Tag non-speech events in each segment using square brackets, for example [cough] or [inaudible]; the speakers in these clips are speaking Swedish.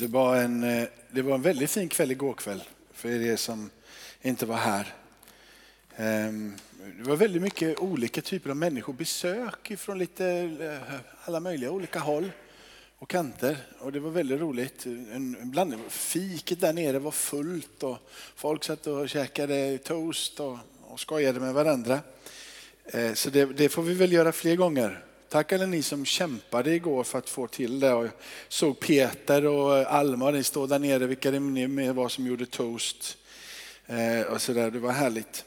Det var, en, eh, det var en väldigt fin kväll igår kväll för er som inte var här. Ehm, det var väldigt mycket olika typer av människor, besök från lite eh, alla möjliga olika håll och kanter. Och det var väldigt roligt. En blandning. Fiket där nere var fullt och folk satt och käkade toast och, och skojade med varandra. Eh, så det, det får vi väl göra fler gånger. Tack alla ni som kämpade igår för att få till det. Jag såg Peter och Alma, ni står där nere, vilka det med var som gjorde toast. Eh, och så där. Det var härligt.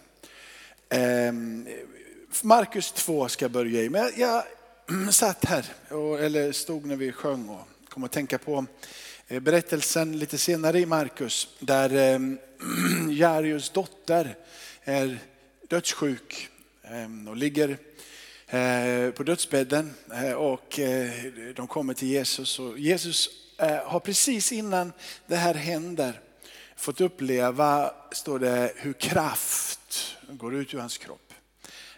Eh, Markus 2 ska jag börja i. Men jag, jag [clears throat] satt här, och, eller stod när vi sjöng och kom att tänka på eh, berättelsen lite senare i Markus där [clears throat] eh, Jairus dotter är dödssjuk eh, och ligger Eh, på dödsbädden eh, och eh, de kommer till Jesus. Och Jesus har precis innan det här händer fått uppleva, står det, hur kraft går ut ur hans kropp.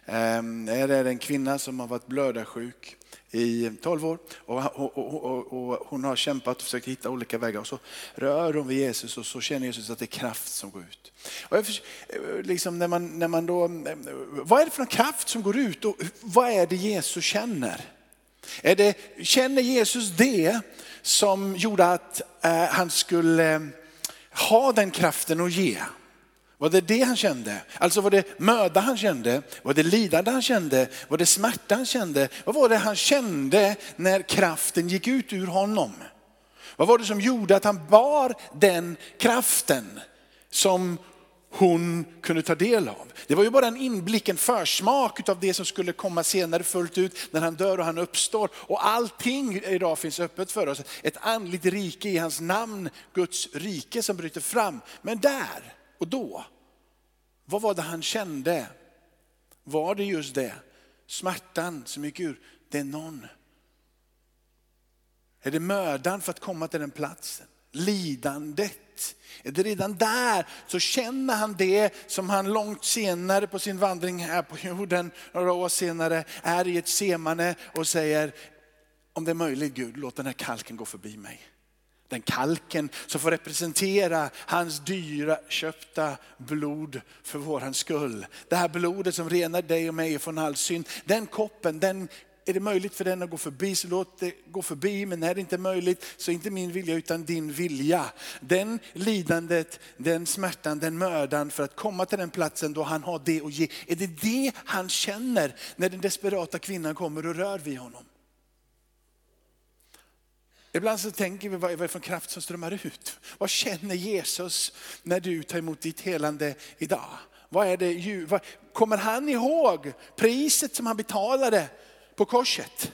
Ehm, det är en kvinna som har varit blödarsjuk i 12 år och, och, och, och, hon har kämpat och försökt hitta olika vägar och så rör hon vid Jesus och så känner Jesus att det är kraft som går ut. Och jag, eh, liksom när man, när man då, eh, vad är det för en kraft som går ut och vad är det Jesus känner? Är det, känner Jesus det som gjorde att eh, han skulle eh, ha den kraften att ge? Var det det han kände? Alltså var det möda han kände? Var det lidande han kände? Var det smärta han kände? Vad var det han kände när kraften gick ut ur honom? Vad var det som gjorde att han bar den kraften som hon kunde ta del av. Det var ju bara en inblick, en försmak av det som skulle komma senare fullt ut när han dör och han uppstår. Och allting idag finns öppet för oss. Ett andligt rike i hans namn, Guds rike som bryter fram. Men där och då, vad var det han kände? Var det just det? Smärtan som gick ur, det är någon. Är det mödan för att komma till den platsen? Lidandet? Är det redan där så känner han det som han långt senare på sin vandring här på jorden, några år senare, är i ett semane och säger, om det är möjligt Gud, låt den här kalken gå förbi mig. Den kalken som får representera hans dyra köpta blod för våran skull. Det här blodet som renar dig och mig från all synd. Den koppen, den är det möjligt för den att gå förbi så låt det gå förbi. Men är det inte möjligt så inte min vilja utan din vilja. Den lidandet, den smärtan, den mödan för att komma till den platsen då han har det att ge. Är det det han känner när den desperata kvinnan kommer och rör vid honom? Ibland så tänker vi, vad är det för kraft som strömmar ut? Vad känner Jesus när du tar emot ditt helande idag? Vad är det, vad, kommer han ihåg priset som han betalade på korset?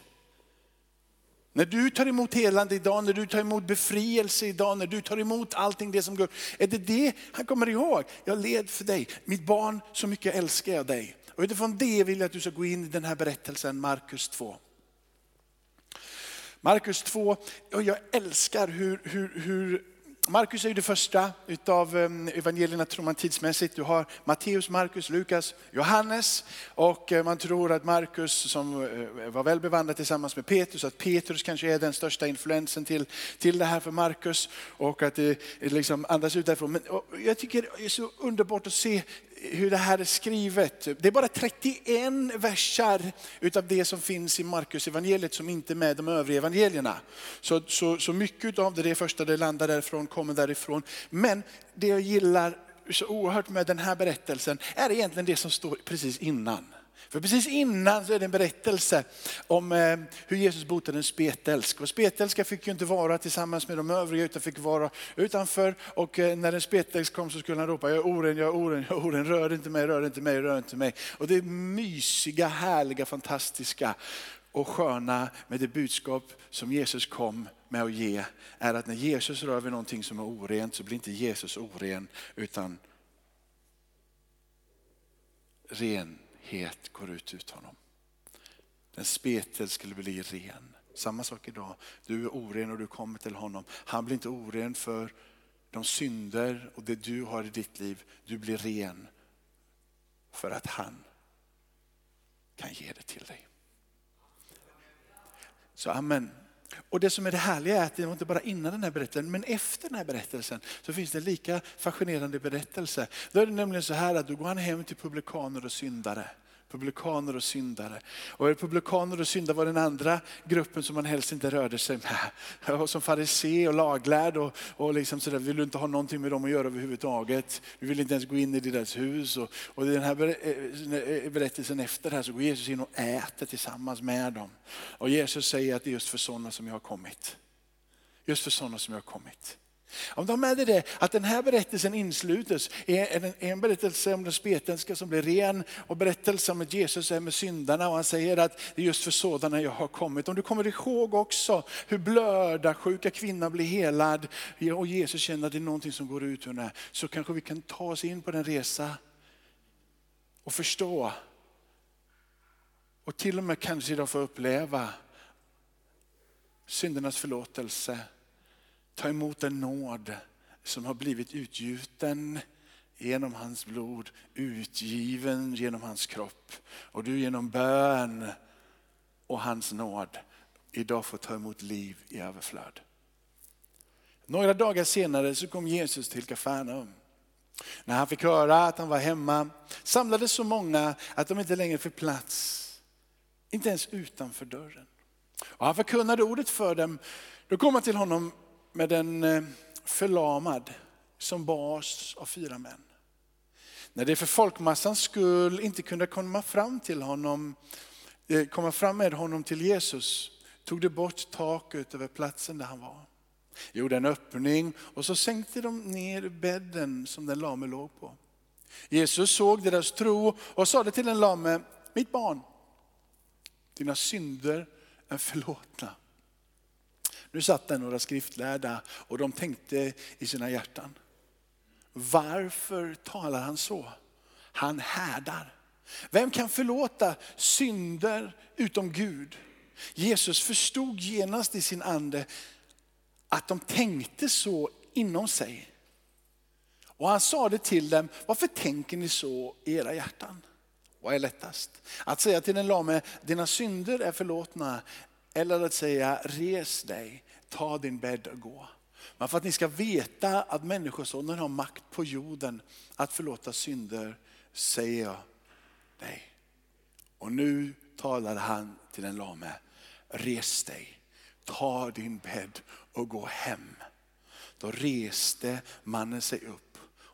När du tar emot helande idag, när du tar emot befrielse idag, när du tar emot allting det som går. Är det det han kommer ihåg? Jag led för dig. Mitt barn, så mycket älskar jag dig. Och utifrån det vill jag att du ska gå in i den här berättelsen, Markus 2. Markus 2, och jag älskar hur, hur, hur Markus är ju det första utav ehm, evangelierna tror man tidsmässigt. Du har Matteus, Markus, Lukas, Johannes och eh, man tror att Markus som eh, var väl bevandrad tillsammans med Petrus, att Petrus kanske är den största influensen till, till det här för Markus och att det liksom andas ut därifrån. Men jag tycker det är så underbart att se hur det här är skrivet. Det är bara 31 versar utav det som finns i Markus evangeliet som inte är med de övriga evangelierna. Så, så, så mycket av det, det första det landar därifrån kommer därifrån. Men det jag gillar så oerhört med den här berättelsen är egentligen det som står precis innan. För precis innan så är det en berättelse om eh, hur Jesus botade en spetälsk. Och spetälska fick ju inte vara tillsammans med de övriga utan fick vara utanför. Och eh, när en spetälsk kom så skulle han ropa, jag är oren, jag är oren, jag är oren, rör inte mig, rör inte mig, rör inte mig. Och det mysiga, härliga, fantastiska och sköna med det budskap som Jesus kom med att ge är att när Jesus rör vid någonting som är orent så blir inte Jesus oren utan ren het går ut ut honom. Den spetel skulle bli ren. Samma sak idag. Du är oren och du kommer till honom. Han blir inte oren för de synder och det du har i ditt liv. Du blir ren för att han kan ge det till dig. Så amen och det som är det härliga är att det var inte bara innan den här berättelsen, men efter den här berättelsen så finns det en lika fascinerande berättelse. Då är det nämligen så här att då går han hem till publikaner och syndare publikaner och syndare. Och publikaner och syndare var den andra gruppen som man helst inte rörde sig med. [laughs] som farisé och laglärd och, och liksom sådär, vill du inte ha någonting med dem att göra överhuvudtaget. Du vill inte ens gå in i deras hus. Och, och i den här eh, eh, berättelsen efter här så går Jesus in och äter tillsammans med dem. Och Jesus säger att det är just för sådana som jag har kommit. Just för sådana som jag har kommit. Om de med det att den här berättelsen inslutes är en, en berättelse om den spetenska som blir ren och berättelse om att Jesus är med syndarna och han säger att det är just för sådana jag har kommit. Om du kommer ihåg också hur blöda sjuka kvinnan blir helad och Jesus känner att det är någonting som går ut ur henne så kanske vi kan ta oss in på den resa och förstå och till och med kanske idag få uppleva syndernas förlåtelse Ta emot den nåd som har blivit utgjuten genom hans blod, utgiven genom hans kropp. Och du genom bön och hans nåd idag får ta emot liv i överflöd. Några dagar senare så kom Jesus till Kafarnaum. När han fick höra att han var hemma samlades så många att de inte längre fick plats, inte ens utanför dörren. Och han förkunnade ordet för dem. Då kom han till honom med en eh, förlamad som bars av fyra män. När det för folkmassans skull inte kunde komma fram till honom, eh, komma fram med honom till Jesus, tog de bort taket över platsen där han var. Gjorde en öppning och så sänkte de ner bädden som den lame låg på. Jesus såg deras tro och sade till den lame, mitt barn, dina synder är förlåtna. Nu satt där några skriftlärda och de tänkte i sina hjärtan. Varför talar han så? Han härdar. Vem kan förlåta synder utom Gud? Jesus förstod genast i sin ande att de tänkte så inom sig. Och han sa det till dem, varför tänker ni så i era hjärtan? Vad är lättast? Att säga till den lame, dina synder är förlåtna, eller att säga res dig, ta din bädd och gå. Men för att ni ska veta att Människosonen har makt på jorden att förlåta synder säger jag dig. Och nu talade han till den lame, res dig, ta din bädd och gå hem. Då reste mannen sig upp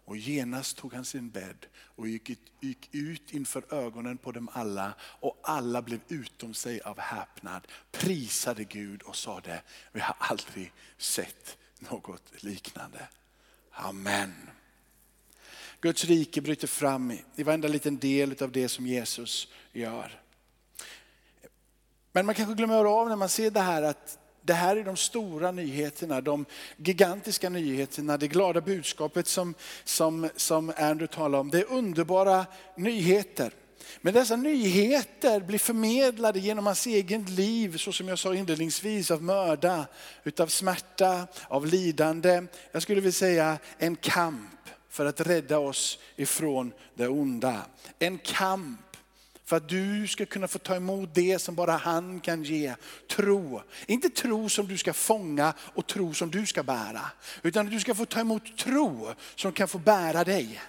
och genast tog han sin bädd och gick, gick ut inför ögonen på dem alla och alla blev utom sig av häpnad, prisade Gud och sade, vi har aldrig sett något liknande. Amen. Guds rike bryter fram i varenda liten del av det som Jesus gör. Men man kanske glömmer av när man ser det här att det här är de stora nyheterna, de gigantiska nyheterna, det glada budskapet som, som, som Andrew talar om. Det är underbara nyheter. Men dessa nyheter blir förmedlade genom hans eget liv, så som jag sa inledningsvis, av mörda, utav smärta, av lidande. Jag skulle vilja säga en kamp för att rädda oss ifrån det onda. En kamp för att du ska kunna få ta emot det som bara han kan ge. Tro. Inte tro som du ska fånga och tro som du ska bära. Utan att du ska få ta emot tro som kan få bära dig.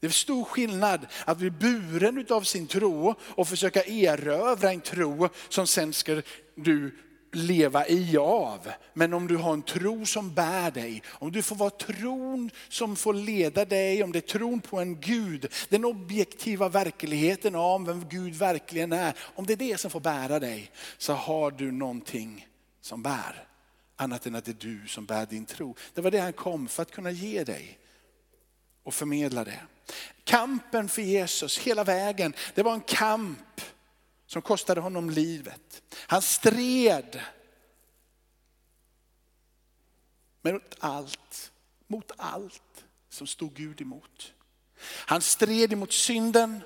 Det är stor skillnad att bli buren av sin tro och försöka erövra en tro som sen ska du leva i av. Men om du har en tro som bär dig, om du får vara tron som får leda dig, om det är tron på en Gud, den objektiva verkligheten om vem Gud verkligen är, om det är det som får bära dig, så har du någonting som bär. Annat än att det är du som bär din tro. Det var det han kom för att kunna ge dig och förmedla det. Kampen för Jesus hela vägen, det var en kamp som kostade honom livet. Han stred mot allt, mot allt som stod Gud emot. Han stred emot synden.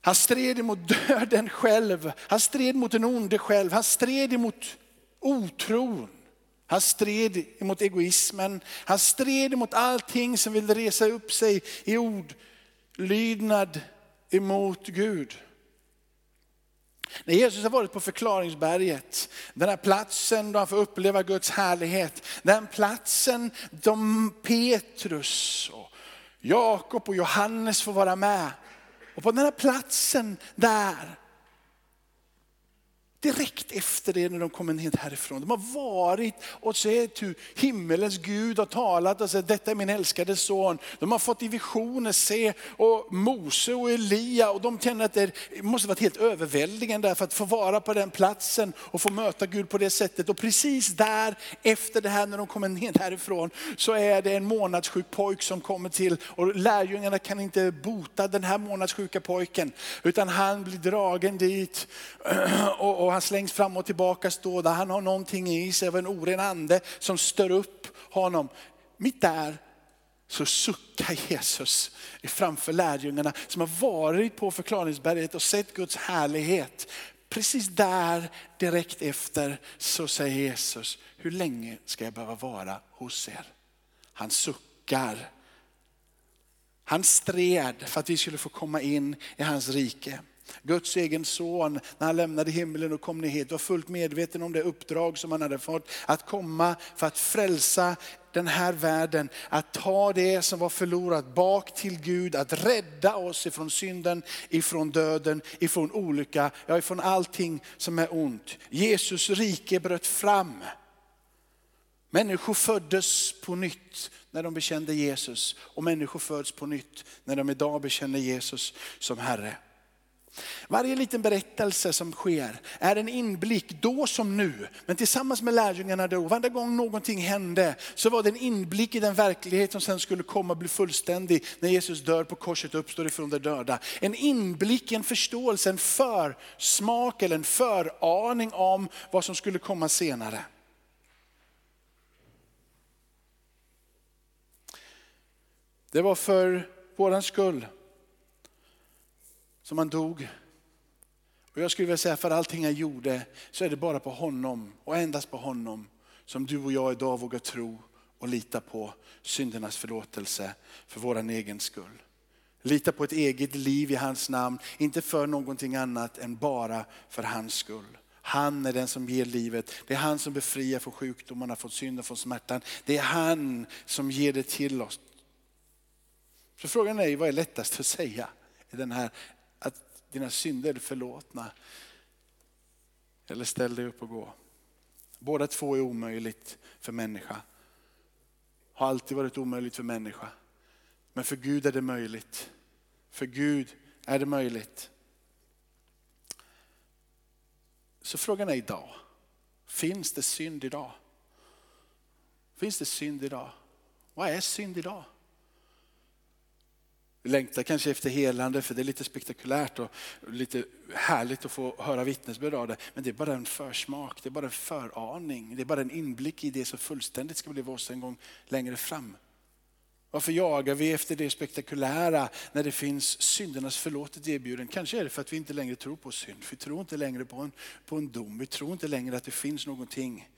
Han stred emot döden själv. Han stred mot den onde själv. Han stred emot otron. Han stred emot egoismen. Han stred emot allting som ville resa upp sig i ordlydnad emot Gud. När Jesus har varit på förklaringsberget, den här platsen då han får uppleva Guds härlighet, den platsen de Petrus, och Jakob och Johannes får vara med. Och på den här platsen där direkt efter det när de kommer ner härifrån. De har varit och sett hur himmelens Gud har talat och sagt detta är min älskade son. De har fått i visioner se och Mose och Elia och de känner att det måste varit helt överväldigande för att få vara på den platsen och få möta Gud på det sättet. Och precis där efter det här när de kommer ner härifrån så är det en månadssjuk pojk som kommer till och lärjungarna kan inte bota den här månadssjuka pojken utan han blir dragen dit. [clears throat] och, och han slängs fram och tillbaka, står där. Han har någonting i sig av en oren ande som stör upp honom. Mitt där så suckar Jesus framför lärjungarna som har varit på förklaringsberget och sett Guds härlighet. Precis där direkt efter så säger Jesus, hur länge ska jag behöva vara hos er? Han suckar. Han stred för att vi skulle få komma in i hans rike. Guds egen son, när han lämnade himlen och kom ner hit, var fullt medveten om det uppdrag som han hade fått. Att komma för att frälsa den här världen, att ta det som var förlorat bak till Gud, att rädda oss ifrån synden, ifrån döden, ifrån olycka, ja ifrån allting som är ont. Jesus rike bröt fram. Människor föddes på nytt när de bekände Jesus och människor föds på nytt när de idag bekänner Jesus som Herre. Varje liten berättelse som sker är en inblick, då som nu, men tillsammans med lärjungarna då. Varje gång någonting hände så var det en inblick i den verklighet som sen skulle komma och bli fullständig när Jesus dör på korset och uppstår ifrån de döda. En inblick, en förståelse, en försmak eller en föraning om vad som skulle komma senare. Det var för våran skull som han dog. Och jag skulle vilja säga för allting han gjorde så är det bara på honom och endast på honom som du och jag idag vågar tro och lita på syndernas förlåtelse för våran egen skull. Lita på ett eget liv i hans namn, inte för någonting annat än bara för hans skull. Han är den som ger livet. Det är han som befriar från sjukdomarna, från synden, från smärtan. Det är han som ger det till oss. Så frågan är vad är lättast att säga i den här dina synder är förlåtna. Eller ställ dig upp och gå. Båda två är omöjligt för människa. Har alltid varit omöjligt för människa. Men för Gud är det möjligt. För Gud är det möjligt. Så frågan är idag, finns det synd idag? Finns det synd idag? Vad är synd idag? Vi längtar kanske efter helande för det är lite spektakulärt och lite härligt att få höra vittnesbörd av det. Men det är bara en försmak, det är bara en föraning, det är bara en inblick i det som fullständigt ska bli oss en gång längre fram. Varför jagar vi efter det spektakulära när det finns syndernas förlåtelse erbjuden? Kanske är det för att vi inte längre tror på synd. Vi tror inte längre på en, på en dom. Vi tror inte längre att det finns någonting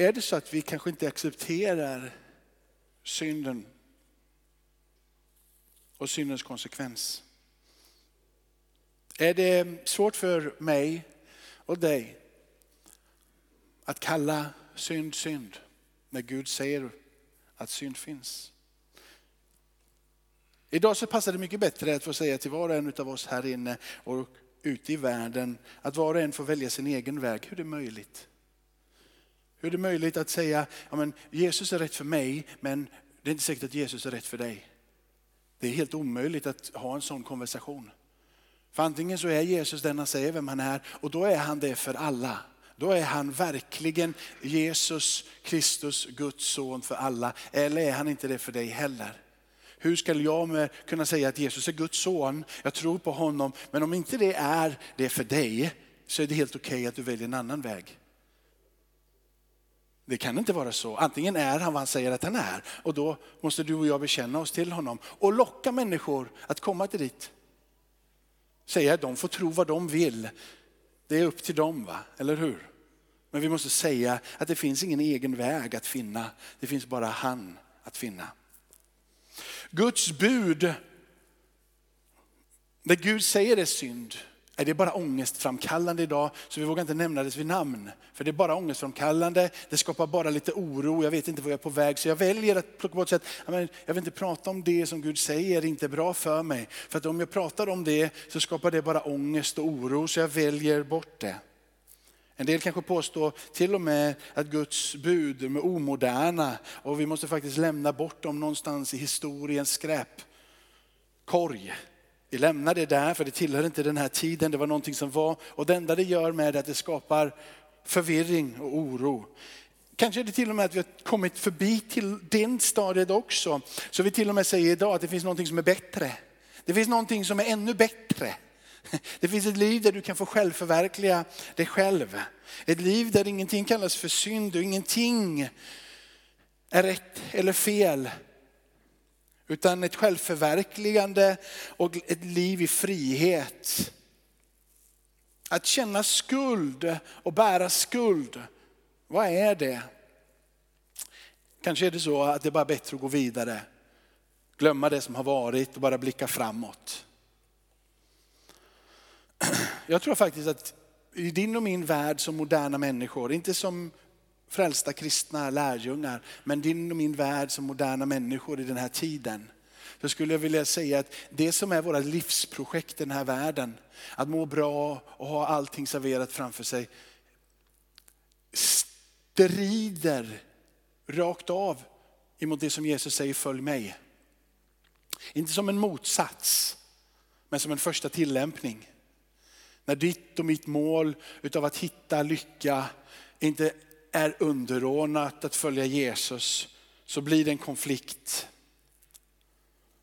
Är det så att vi kanske inte accepterar synden och syndens konsekvens? Är det svårt för mig och dig att kalla synd synd när Gud säger att synd finns? Idag så passar det mycket bättre att få säga till var och en av oss här inne och ute i världen att var och en får välja sin egen väg. Hur är det möjligt? Hur är det möjligt att säga, ja, men Jesus är rätt för mig, men det är inte säkert att Jesus är rätt för dig. Det är helt omöjligt att ha en sån konversation. För antingen så är Jesus den han säger vem han är och då är han det för alla. Då är han verkligen Jesus Kristus, Guds son för alla. Eller är han inte det för dig heller? Hur ska jag med kunna säga att Jesus är Guds son, jag tror på honom, men om inte det är det för dig så är det helt okej okay att du väljer en annan väg. Det kan inte vara så. Antingen är han vad han säger att han är och då måste du och jag bekänna oss till honom och locka människor att komma till dit. Säga att de får tro vad de vill. Det är upp till dem, va? eller hur? Men vi måste säga att det finns ingen egen väg att finna. Det finns bara han att finna. Guds bud, det Gud säger är synd, är det bara ångestframkallande idag så vi vågar inte nämna det vid namn. För det är bara ångestframkallande, det skapar bara lite oro, jag vet inte vad jag är på väg. Så jag väljer att plocka bort att jag vill inte prata om det som Gud säger är inte bra för mig. För att om jag pratar om det så skapar det bara ångest och oro så jag väljer bort det. En del kanske påstår till och med att Guds bud är omoderna och vi måste faktiskt lämna bort dem någonstans i historiens skräpkorg. Vi lämnar det där för det tillhör inte den här tiden, det var någonting som var. Och det enda det gör med det är att det skapar förvirring och oro. Kanske är det till och med att vi har kommit förbi till den stadiet också. Så vi till och med säger idag att det finns någonting som är bättre. Det finns någonting som är ännu bättre. Det finns ett liv där du kan få självförverkliga dig själv. Ett liv där ingenting kallas för synd och ingenting är rätt eller fel. Utan ett självförverkligande och ett liv i frihet. Att känna skuld och bära skuld, vad är det? Kanske är det så att det är bara bättre att gå vidare. Glömma det som har varit och bara blicka framåt. Jag tror faktiskt att i din och min värld som moderna människor, inte som frälsta kristna lärjungar, men din och min värld som moderna människor i den här tiden. Så skulle jag vilja säga att det som är våra livsprojekt i den här världen, att må bra och ha allting serverat framför sig, strider rakt av emot det som Jesus säger, följ mig. Inte som en motsats, men som en första tillämpning. När ditt och mitt mål utav att hitta lycka inte är underordnat att följa Jesus så blir det en konflikt.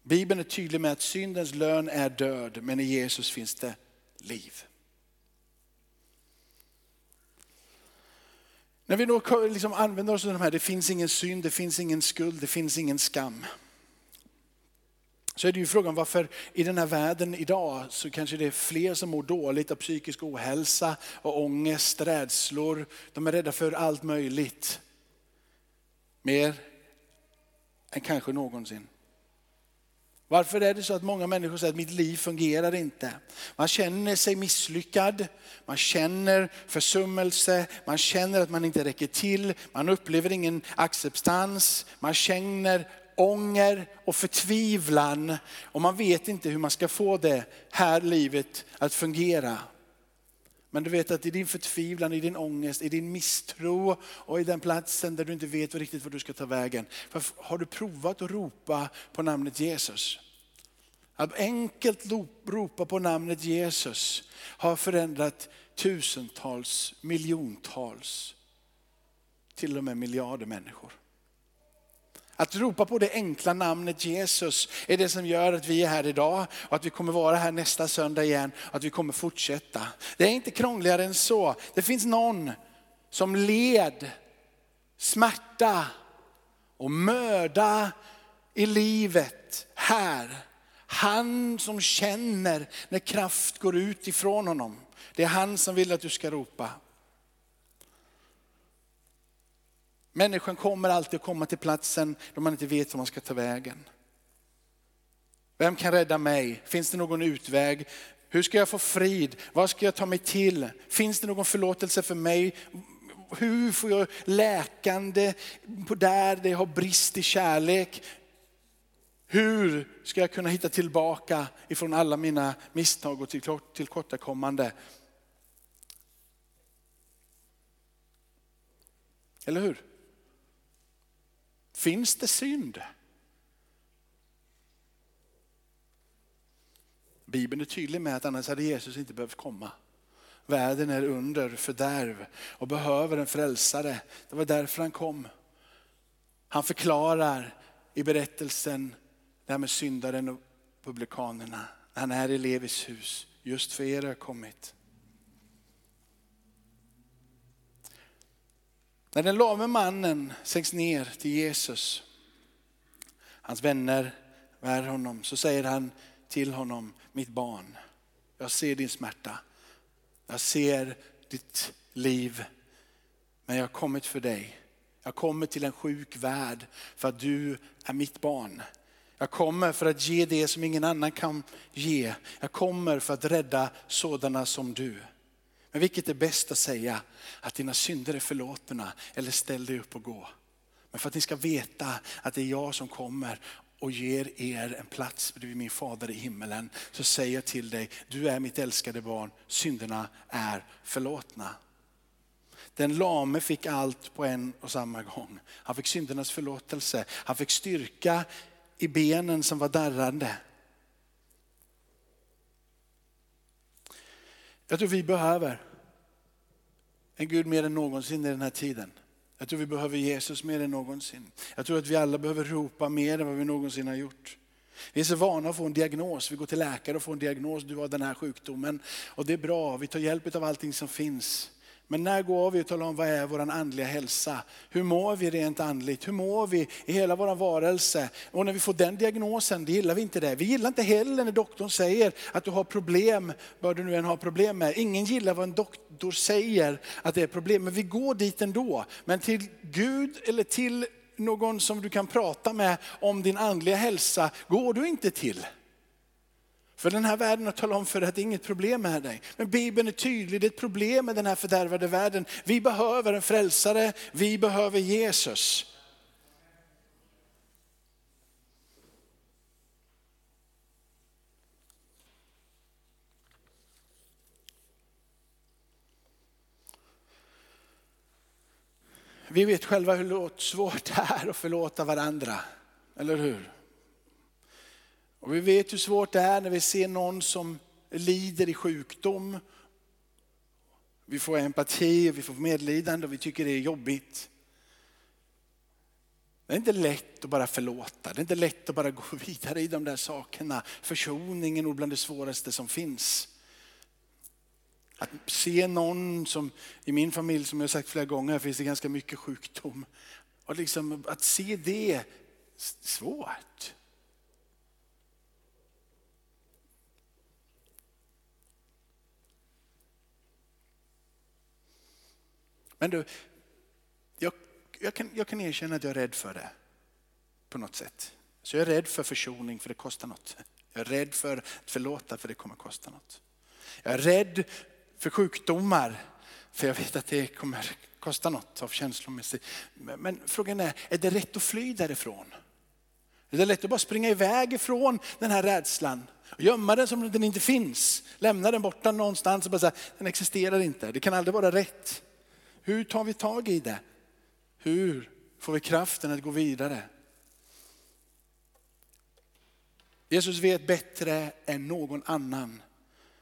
Bibeln är tydlig med att syndens lön är död, men i Jesus finns det liv. När vi då liksom använder oss av de här, det finns ingen synd, det finns ingen skuld, det finns ingen skam så är det ju frågan varför i den här världen idag så kanske det är fler som mår dåligt av psykisk ohälsa och ångest, rädslor. De är rädda för allt möjligt. Mer än kanske någonsin. Varför är det så att många människor säger att mitt liv fungerar inte? Man känner sig misslyckad, man känner försummelse, man känner att man inte räcker till, man upplever ingen acceptans, man känner ånger och förtvivlan och man vet inte hur man ska få det här livet att fungera. Men du vet att i din förtvivlan, i din ångest, i din misstro och i den platsen där du inte vet riktigt var du ska ta vägen. Har du provat att ropa på namnet Jesus? Att enkelt ropa på namnet Jesus har förändrat tusentals, miljontals, till och med miljarder människor. Att ropa på det enkla namnet Jesus är det som gör att vi är här idag och att vi kommer vara här nästa söndag igen och att vi kommer fortsätta. Det är inte krångligare än så. Det finns någon som led smärta och möda i livet här. Han som känner när kraft går ut ifrån honom. Det är han som vill att du ska ropa. Människan kommer alltid att komma till platsen då man inte vet var man ska ta vägen. Vem kan rädda mig? Finns det någon utväg? Hur ska jag få frid? Vad ska jag ta mig till? Finns det någon förlåtelse för mig? Hur får jag läkande där det har brist i kärlek? Hur ska jag kunna hitta tillbaka ifrån alla mina misstag och tillkortakommande? Eller hur? Finns det synd? Bibeln är tydlig med att annars hade Jesus inte behövt komma. Världen är under fördärv och behöver en frälsare. Det var därför han kom. Han förklarar i berättelsen det här med syndaren och publikanerna. Han är i Levis hus. Just för er har jag kommit. När den lame mannen sänks ner till Jesus, hans vänner bär honom, så säger han till honom, mitt barn, jag ser din smärta. Jag ser ditt liv. Men jag har kommit för dig. Jag kommer till en sjuk värld för att du är mitt barn. Jag kommer för att ge det som ingen annan kan ge. Jag kommer för att rädda sådana som du. Men vilket är bäst att säga? Att dina synder är förlåtna eller ställ dig upp och gå. Men för att ni ska veta att det är jag som kommer och ger er en plats bredvid min fader i himmelen så säger jag till dig, du är mitt älskade barn, synderna är förlåtna. Den lame fick allt på en och samma gång. Han fick syndernas förlåtelse, han fick styrka i benen som var darrande. Jag tror vi behöver en Gud mer än någonsin i den här tiden. Jag tror vi behöver Jesus mer än någonsin. Jag tror att vi alla behöver ropa mer än vad vi någonsin har gjort. Vi är så vana att få en diagnos. Vi går till läkare och får en diagnos, du har den här sjukdomen. Och det är bra, vi tar hjälp av allting som finns. Men när går vi och talar om vad är vår andliga hälsa? Hur mår vi rent andligt? Hur mår vi i hela vår varelse? Och när vi får den diagnosen, det gillar vi inte det. Vi gillar inte heller när doktorn säger att du har problem, vad du nu än har problem med. Ingen gillar vad en doktor säger att det är problem, men vi går dit ändå. Men till Gud eller till någon som du kan prata med om din andliga hälsa går du inte till. För den här världen har talat om för dig att det är inget problem med dig. Men Bibeln är tydlig, det är ett problem med den här fördärvade världen. Vi behöver en frälsare, vi behöver Jesus. Vi vet själva hur svårt det är att förlåta varandra, eller hur? Och vi vet hur svårt det är när vi ser någon som lider i sjukdom. Vi får empati, vi får medlidande och vi tycker det är jobbigt. Det är inte lätt att bara förlåta, det är inte lätt att bara gå vidare i de där sakerna. Försoningen är nog bland det svåraste som finns. Att se någon som, i min familj som jag sagt flera gånger, finns det ganska mycket sjukdom. Och liksom, att se det, svårt. Men du, jag, jag, kan, jag kan erkänna att jag är rädd för det på något sätt. Så jag är rädd för försoning för det kostar något. Jag är rädd för att förlåta för det kommer kosta något. Jag är rädd för sjukdomar för jag vet att det kommer kosta något av känslomässigt. Men, men frågan är, är det rätt att fly därifrån? Är det lätt att bara springa iväg ifrån den här rädslan? Och gömma den som om den inte finns. Lämna den borta någonstans och bara säga, den existerar inte. Det kan aldrig vara rätt. Hur tar vi tag i det? Hur får vi kraften att gå vidare? Jesus vet bättre än någon annan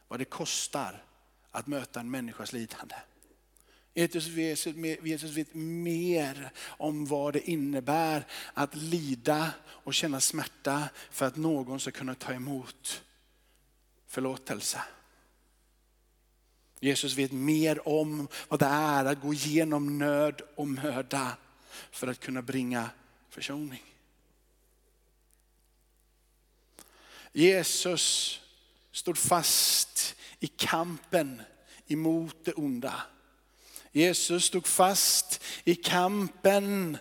vad det kostar att möta en människas lidande. Jesus vet mer om vad det innebär att lida och känna smärta för att någon ska kunna ta emot förlåtelse. Jesus vet mer om vad det är att gå igenom nöd och möda för att kunna bringa försoning. Jesus stod fast i kampen emot det onda. Jesus stod fast i kampen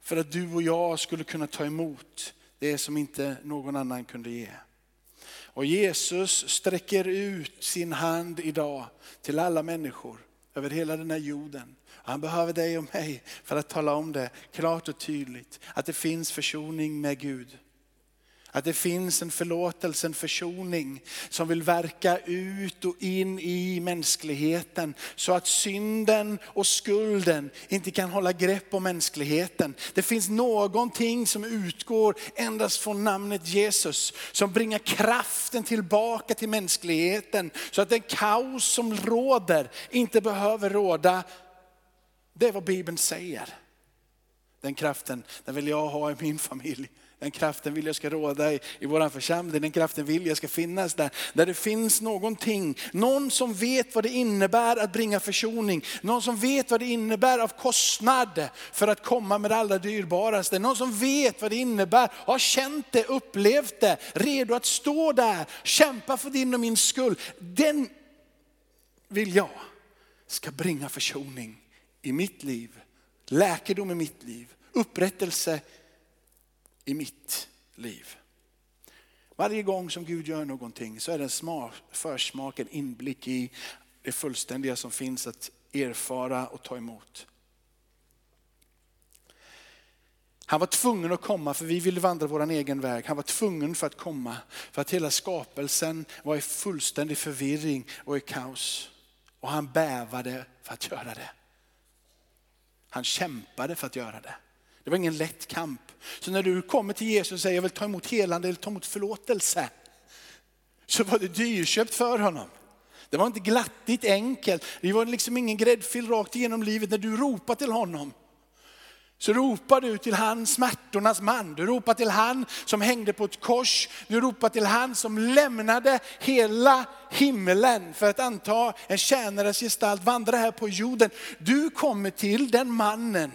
för att du och jag skulle kunna ta emot det som inte någon annan kunde ge. Och Jesus sträcker ut sin hand idag till alla människor över hela den här jorden. Han behöver dig och mig för att tala om det klart och tydligt. Att det finns försoning med Gud. Att det finns en förlåtelse, en försoning som vill verka ut och in i mänskligheten. Så att synden och skulden inte kan hålla grepp om mänskligheten. Det finns någonting som utgår endast från namnet Jesus. Som bringar kraften tillbaka till mänskligheten. Så att den kaos som råder inte behöver råda. Det är vad Bibeln säger. Den kraften, den vill jag ha i min familj. Den kraften vill jag ska råda i, i vår församling. Den kraften vill jag ska finnas där. Där det finns någonting. Någon som vet vad det innebär att bringa försoning. Någon som vet vad det innebär av kostnad för att komma med det allra dyrbaraste. Någon som vet vad det innebär, har känt det, upplevt det, redo att stå där, kämpa för din och min skull. Den vill jag ska bringa försoning i mitt liv, läkedom i mitt liv, upprättelse i mitt liv. Varje gång som Gud gör någonting så är det en försmak, en inblick i det fullständiga som finns att erfara och ta emot. Han var tvungen att komma för vi ville vandra vår egen väg. Han var tvungen för att komma för att hela skapelsen var i fullständig förvirring och i kaos. Och han bävade för att göra det. Han kämpade för att göra det. Det var ingen lätt kamp. Så när du kommer till Jesus och säger jag vill ta emot helande eller ta emot förlåtelse. Så var det dyrköpt för honom. Det var inte glattigt enkelt. Det var liksom ingen gräddfil rakt igenom livet när du ropar till honom så ropar du till han smärtornas man. Du ropar till han som hängde på ett kors. Du ropar till han som lämnade hela himlen för att anta en tjänares gestalt, vandra här på jorden. Du kommer till den mannen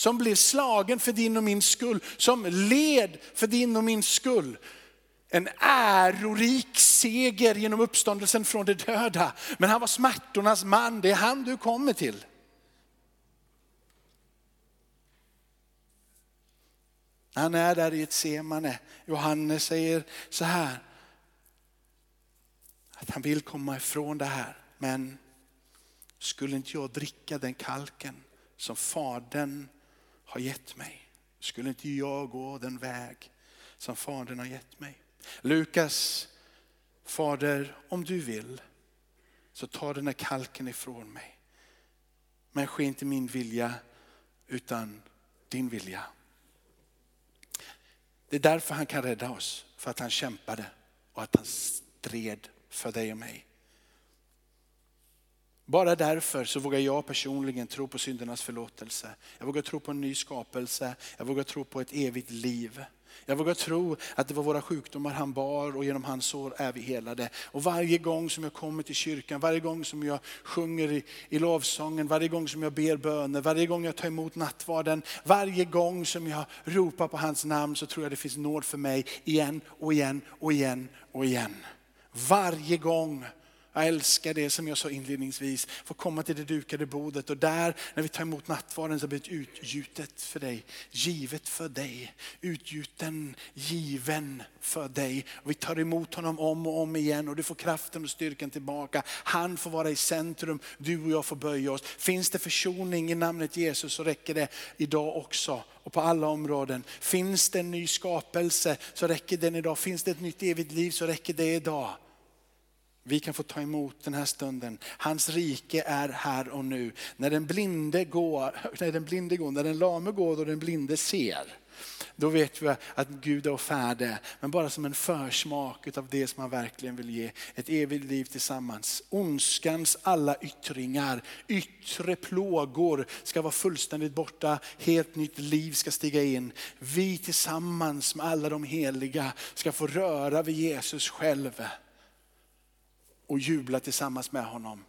som blev slagen för din och min skull, som led för din och min skull. En ärorik seger genom uppståndelsen från de döda. Men han var smärtornas man, det är han du kommer till. Han är där i ett semane. Johannes säger så här, att han vill komma ifrån det här. Men skulle inte jag dricka den kalken som Fadern har gett mig? Skulle inte jag gå den väg som Fadern har gett mig? Lukas, Fader, om du vill så ta den här kalken ifrån mig. Men ske inte min vilja utan din vilja. Det är därför han kan rädda oss, för att han kämpade och att han stred för dig och mig. Bara därför så vågar jag personligen tro på syndernas förlåtelse. Jag vågar tro på en ny skapelse. Jag vågar tro på ett evigt liv. Jag vågar tro att det var våra sjukdomar han bar och genom hans sår är vi helade. Och varje gång som jag kommer till kyrkan, varje gång som jag sjunger i, i lovsången, varje gång som jag ber böner, varje gång jag tar emot nattvarden, varje gång som jag ropar på hans namn så tror jag det finns nåd för mig igen och igen och igen och igen. Varje gång jag älskar det som jag sa inledningsvis, få komma till det dukade bordet och där när vi tar emot nattvarden så blir det utgjutet för dig, givet för dig, utgjuten, given för dig. Och vi tar emot honom om och om igen och du får kraften och styrkan tillbaka. Han får vara i centrum, du och jag får böja oss. Finns det försoning i namnet Jesus så räcker det idag också och på alla områden. Finns det en ny skapelse så räcker den idag. Finns det ett nytt evigt liv så räcker det idag. Vi kan få ta emot den här stunden. Hans rike är här och nu. När den blinde går, [laughs] när den blinde går, när den lame går och den blinde ser. Då vet vi att Gud är färdig, men bara som en försmak av det som han verkligen vill ge. Ett evigt liv tillsammans. Ondskans alla yttringar, yttre plågor ska vara fullständigt borta. Helt nytt liv ska stiga in. Vi tillsammans med alla de heliga ska få röra vid Jesus själv och jubla tillsammans med honom.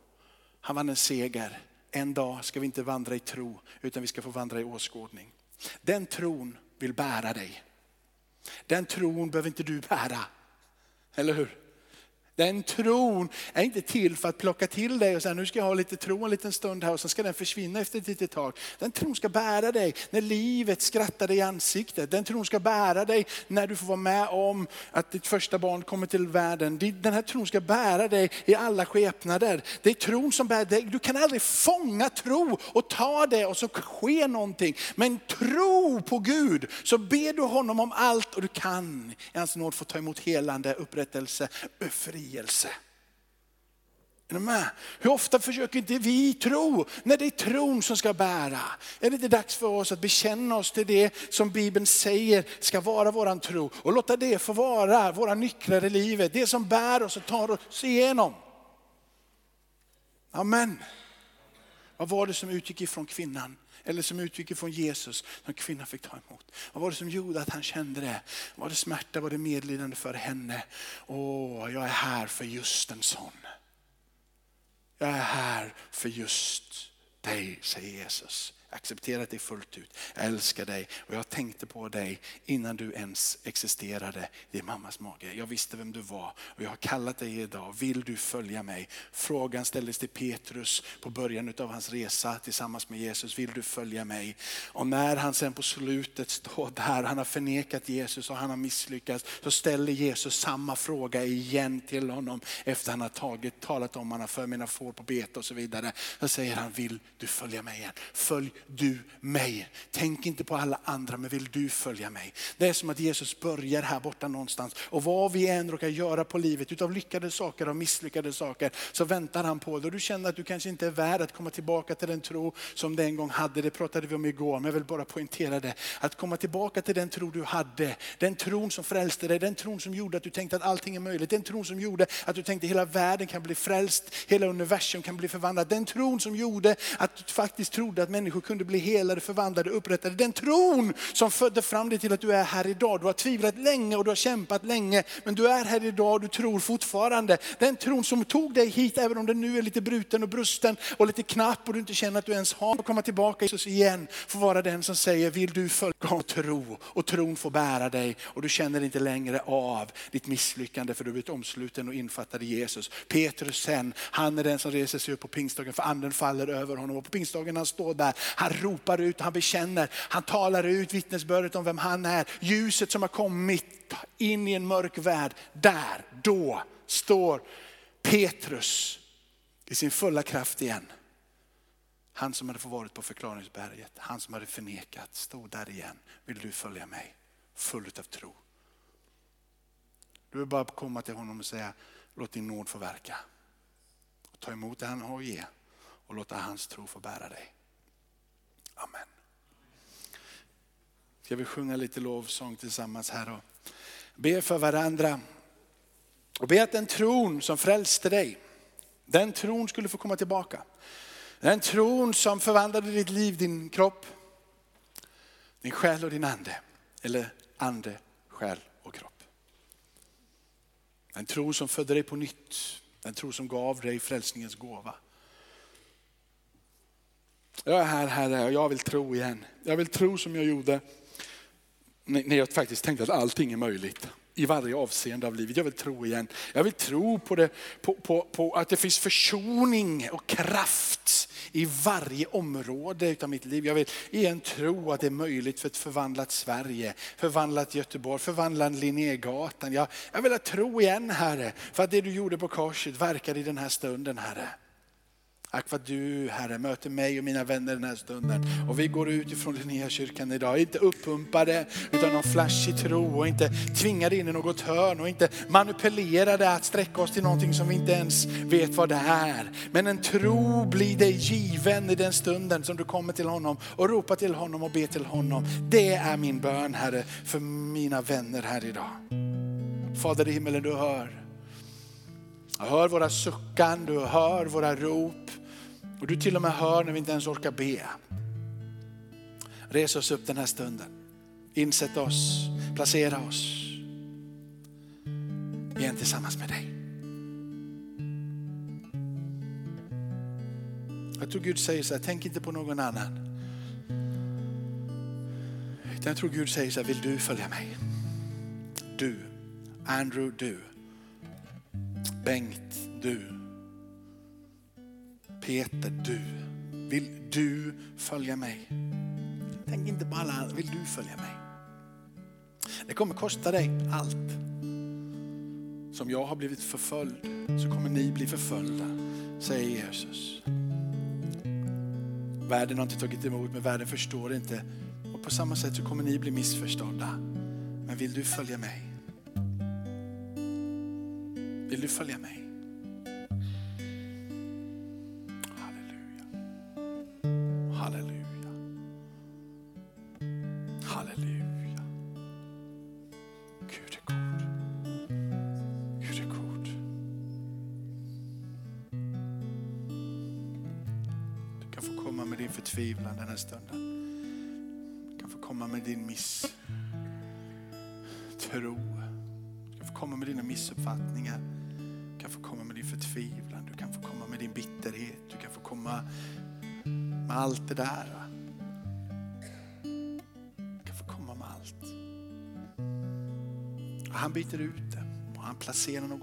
Han vann en seger. En dag ska vi inte vandra i tro utan vi ska få vandra i åskådning. Den tron vill bära dig. Den tron behöver inte du bära. Eller hur? Den tron är inte till för att plocka till dig och säga nu ska jag ha lite tro en liten stund här och sen ska den försvinna efter ett litet tag. Den tron ska bära dig när livet skrattar dig i ansiktet. Den tron ska bära dig när du får vara med om att ditt första barn kommer till världen. Den här tron ska bära dig i alla skepnader. Det är tron som bär dig. Du kan aldrig fånga tro och ta det och så sker någonting. Men tro på Gud så ber du honom om allt och du kan i hans nåd få ta emot helande, upprättelse, fri befrielse. Är med? Hur ofta försöker inte vi tro när det är tron som ska bära? Är det inte dags för oss att bekänna oss till det som Bibeln säger ska vara våran tro och låta det få vara våra nycklar i livet, det som bär oss och tar oss igenom. Amen. Vad var det som utgick ifrån kvinnan? Eller som utgick ifrån Jesus som kvinnan fick ta emot. Vad var det som gjorde att han kände det? Var det smärta, var det medlidande för henne? Åh, jag är här för just en sån. Jag är här för just dig, säger Jesus. Jag accepterat dig fullt ut. Jag älskar dig och jag tänkte på dig innan du ens existerade i mammas mage. Jag visste vem du var och jag har kallat dig idag. Vill du följa mig? Frågan ställdes till Petrus på början av hans resa tillsammans med Jesus. Vill du följa mig? Och när han sen på slutet står där, han har förnekat Jesus och han har misslyckats, så ställer Jesus samma fråga igen till honom efter han har tagit, talat om han har för mina får på bete och så vidare. Så säger han, vill du följa mig igen? Följ du mig. Tänk inte på alla andra, men vill du följa mig? Det är som att Jesus börjar här borta någonstans och vad vi än råkar göra på livet, utav lyckade saker och misslyckade saker, så väntar han på det. Och du känner att du kanske inte är värd att komma tillbaka till den tro som du en gång hade. Det pratade vi om igår, men jag vill bara poängtera det. Att komma tillbaka till den tro du hade, den tron som frälste dig, den tron som gjorde att du tänkte att allting är möjligt, den tron som gjorde att du tänkte att hela världen kan bli frälst, hela universum kan bli förvandlat. Den tron som gjorde att du faktiskt trodde att människor kunde bli helade, förvandlade, upprättade. Den tron som födde fram dig till att du är här idag. Du har tvivlat länge och du har kämpat länge, men du är här idag och du tror fortfarande. Den tron som tog dig hit, även om den nu är lite bruten och brusten och lite knapp och du inte känner att du ens har, att komma tillbaka Jesus igen, får vara den som säger, vill du följa tro och tron får bära dig och du känner inte längre av ditt misslyckande för du har blivit omsluten och infattad i Jesus. Petrus sen, han är den som reser sig upp på pingstdagen för anden faller över honom. Och på pingstdagen han står där, han ropar ut, han bekänner, han talar ut vittnesbördet om vem han är. Ljuset som har kommit in i en mörk värld. Där, då står Petrus i sin fulla kraft igen. Han som hade fått varit på förklaringsberget, han som hade förnekat, stod där igen. Vill du följa mig? Full av tro. Du vill bara komma till honom och säga, låt din nåd få verka. Ta emot det han har att ge och låta hans tro få bära dig. Amen. Ska vi sjunga lite lovsång tillsammans här och be för varandra. Och be att den tron som frälste dig, den tron skulle få komma tillbaka. Den tron som förvandlade ditt liv, din kropp, din själ och din ande. Eller ande, själ och kropp. En tro som födde dig på nytt. En tro som gav dig frälsningens gåva. Jag är här Herre och jag vill tro igen. Jag vill tro som jag gjorde när jag faktiskt tänkte att allting är möjligt i varje avseende av livet. Jag vill tro igen. Jag vill tro på, det, på, på, på att det finns försoning och kraft i varje område av mitt liv. Jag vill igen tro att det är möjligt för ett förvandlat Sverige, förvandlat Göteborg, förvandlat Linnégatan. Jag, jag vill tro igen Herre, för att det du gjorde på korset verkar i den här stunden Herre. Tack vad du Herre möter mig och mina vänner den här stunden. Och vi går ut ifrån den nya kyrkan idag, inte uppumpade utan någon flashig tro och inte tvingade in i något hörn och inte manipulerade att sträcka oss till någonting som vi inte ens vet vad det är. Men en tro blir dig given i den stunden som du kommer till honom och ropar till honom och ber till honom. Det är min bön Herre för mina vänner här idag. Fader i himmelen du hör. Du hör våra suckan, du hör våra rop. Och du till och med hör när vi inte ens orkar be. Res oss upp den här stunden. Insätt oss, placera oss igen tillsammans med dig. Jag tror Gud säger så här, tänk inte på någon annan. jag tror Gud säger så här, vill du följa mig? Du, Andrew, du. Bengt, du. Peter, du. Vill du följa mig? Tänk inte på alla andra, vill du följa mig? Det kommer kosta dig allt. Som jag har blivit förföljd så kommer ni bli förföljda, säger Jesus. Världen har inte tagit emot men världen förstår inte. Och på samma sätt så kommer ni bli missförstådda. Men vill du följa mig? Vill du följa mig? Och någon